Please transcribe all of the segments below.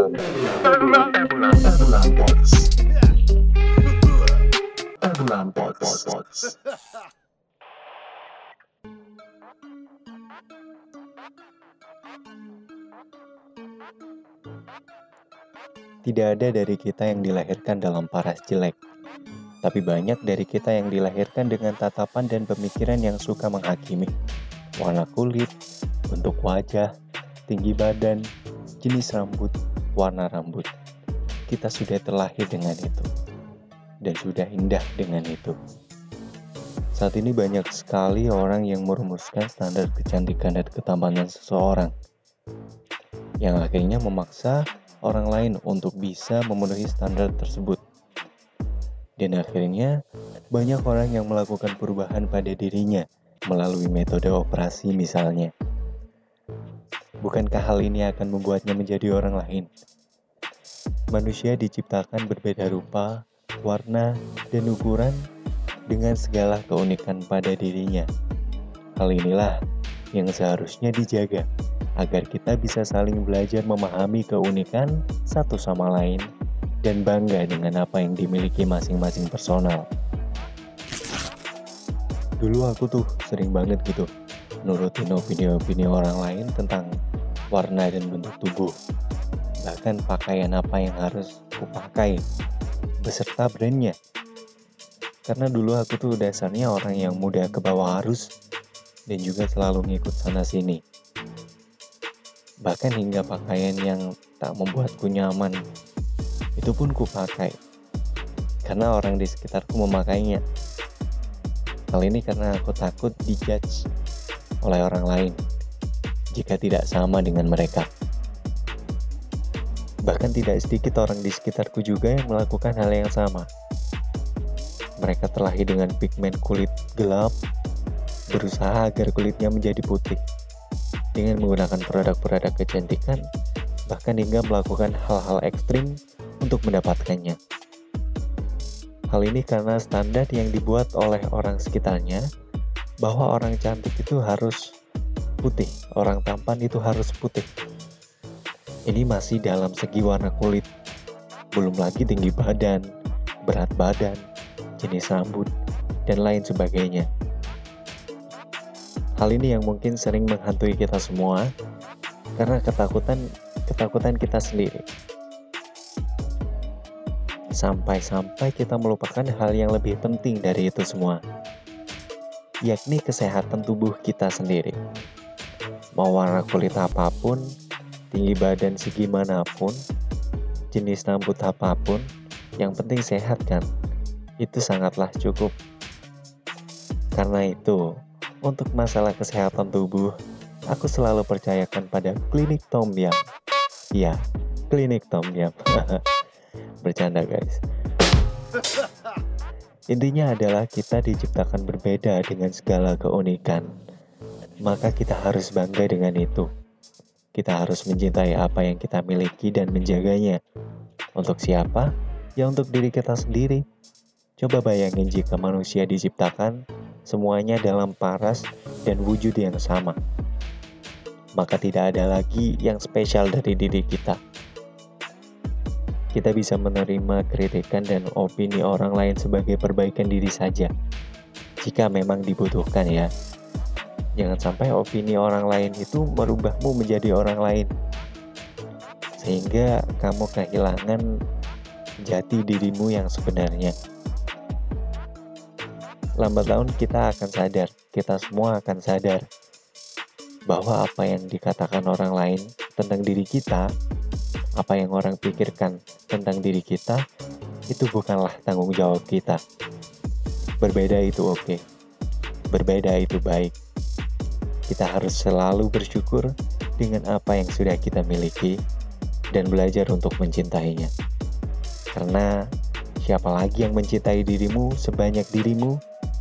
Tidak ada dari kita yang dilahirkan dalam paras jelek, tapi banyak dari kita yang dilahirkan dengan tatapan dan pemikiran yang suka menghakimi. Warna kulit, bentuk wajah, tinggi badan, jenis rambut, warna rambut. Kita sudah terlahir dengan itu, dan sudah indah dengan itu. Saat ini banyak sekali orang yang merumuskan standar kecantikan dan ketampanan seseorang, yang akhirnya memaksa orang lain untuk bisa memenuhi standar tersebut. Dan akhirnya, banyak orang yang melakukan perubahan pada dirinya melalui metode operasi misalnya. Bukankah hal ini akan membuatnya menjadi orang lain? Manusia diciptakan berbeda rupa, warna, dan ukuran dengan segala keunikan pada dirinya. Hal inilah yang seharusnya dijaga agar kita bisa saling belajar memahami keunikan satu sama lain dan bangga dengan apa yang dimiliki masing-masing personal. Dulu aku tuh sering banget gitu nurutin opini-opini orang lain tentang warna dan bentuk tubuh. Bahkan pakaian apa yang harus kupakai beserta brandnya. Karena dulu aku tuh dasarnya orang yang mudah ke bawah arus dan juga selalu ngikut sana sini bahkan hingga pakaian yang tak membuatku nyaman itu pun ku pakai karena orang di sekitarku memakainya hal ini karena aku takut dijudge oleh orang lain jika tidak sama dengan mereka. Bahkan tidak sedikit orang di sekitarku juga yang melakukan hal yang sama. Mereka terlahir dengan pigmen kulit gelap berusaha agar kulitnya menjadi putih. Dengan menggunakan produk-produk kecantikan, bahkan hingga melakukan hal-hal ekstrim untuk mendapatkannya. Hal ini karena standar yang dibuat oleh orang sekitarnya bahwa orang cantik itu harus putih, orang tampan itu harus putih. Ini masih dalam segi warna kulit, belum lagi tinggi badan, berat badan, jenis rambut, dan lain sebagainya. Hal ini yang mungkin sering menghantui kita semua karena ketakutan ketakutan kita sendiri. Sampai-sampai kita melupakan hal yang lebih penting dari itu semua, yakni kesehatan tubuh kita sendiri. Mau warna kulit apa pun, tinggi badan segimanapun, jenis rambut apa pun, yang penting sehat kan? Itu sangatlah cukup. Karena itu, untuk masalah kesehatan tubuh, aku selalu percayakan pada klinik Tom Yam. Iya, klinik Tom Yam. Bercanda guys. Intinya adalah kita diciptakan berbeda dengan segala keunikan. Maka kita harus bangga dengan itu. Kita harus mencintai apa yang kita miliki dan menjaganya. Untuk siapa? Ya untuk diri kita sendiri. Coba bayangin jika manusia diciptakan semuanya dalam paras dan wujud yang sama. Maka tidak ada lagi yang spesial dari diri kita. Kita bisa menerima kritikan dan opini orang lain sebagai perbaikan diri saja. Jika memang dibutuhkan ya. Jangan sampai opini orang lain itu merubahmu menjadi orang lain. Sehingga kamu kehilangan jati dirimu yang sebenarnya lambat laun kita akan sadar, kita semua akan sadar bahwa apa yang dikatakan orang lain tentang diri kita, apa yang orang pikirkan tentang diri kita, itu bukanlah tanggung jawab kita. Berbeda itu oke, okay. berbeda itu baik. Kita harus selalu bersyukur dengan apa yang sudah kita miliki dan belajar untuk mencintainya. Karena siapa lagi yang mencintai dirimu sebanyak dirimu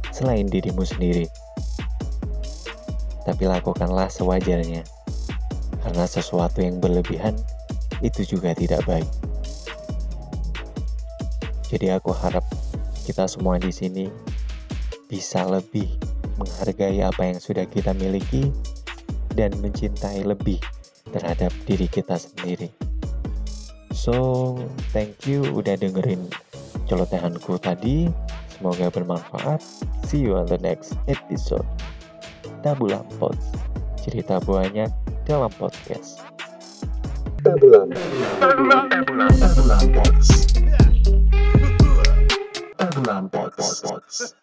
selain dirimu sendiri. Tapi lakukanlah sewajarnya, karena sesuatu yang berlebihan itu juga tidak baik. Jadi aku harap kita semua di sini bisa lebih menghargai apa yang sudah kita miliki dan mencintai lebih terhadap diri kita sendiri. So, thank you udah dengerin celotehanku tadi. Semoga bermanfaat. See you on the next episode. Tabulam Pods. Cerita banyak dalam podcast. Tabulam. Tabulam. Tabulam. Tabulam Pods. Tabulam Pods.